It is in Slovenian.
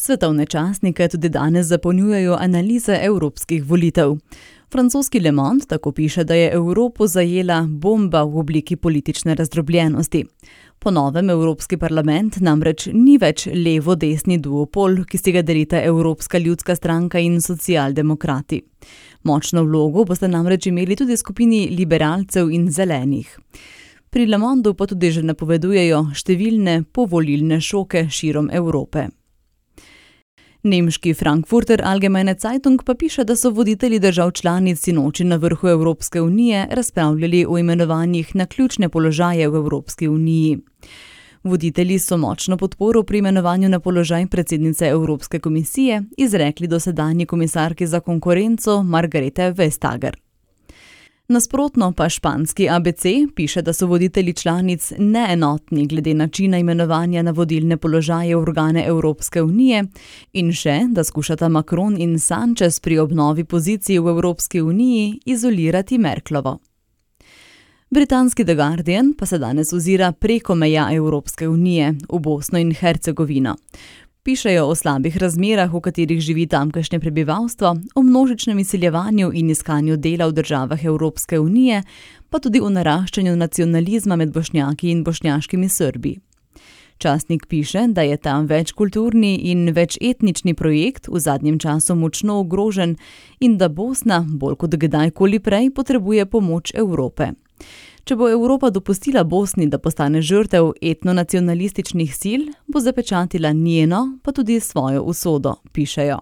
Svetovne časnike tudi danes zapolnjujejo analize evropskih volitev. Francoski Le Monde tako piše, da je Evropo zajela bomba v obliki politične razdrobljenosti. Po novem Evropski parlament namreč ni več levo-desni duopol, ki si ga delita Evropska ljudska stranka in socialdemokrati. Močno vlogo boste namreč imeli tudi skupini liberalcev in zelenih. Pri Le Mondu pa tudi že napovedujejo številne povolilne šoke širom Evrope. Nemški Frankfurter Allgemeine Zeitung pa piše, da so voditelji držav članic sinoči na vrhu Evropske unije razpravljali o imenovanjih na ključne položaje v Evropski uniji. Voditelji so močno podporo pri imenovanju na položaj predsednice Evropske komisije izrekli dosedanji komisarki za konkurenco Margarete Vestager. Nasprotno pa španski ABC piše, da so voditelji članic neenotni glede načina imenovanja na vodilne položaje organe Evropske unije in še, da skušata Macron in Sanchez pri obnovi pozicij v Evropski uniji izolirati Merklovo. Britanski The Guardian pa se danes ozira preko meja Evropske unije v Bosno in Hercegovino pišejo o slabih razmerah, v katerih živi tamkajšnje prebivalstvo, o množičnem izseljevanju in iskanju dela v državah Evropske unije, pa tudi o naraščanju nacionalizma med bošnjaki in bošnjaškimi Srbi. Časnik piše, da je tam večkulturni in večetnični projekt v zadnjem času močno ogrožen in da Bosna, bolj kot kdajkoli prej, potrebuje pomoč Evrope. Če bo Evropa dopustila Bosni, da postane žrtev etnonacionalističnih sil, bo zapečatila njeno, pa tudi svojo usodo, pišejo.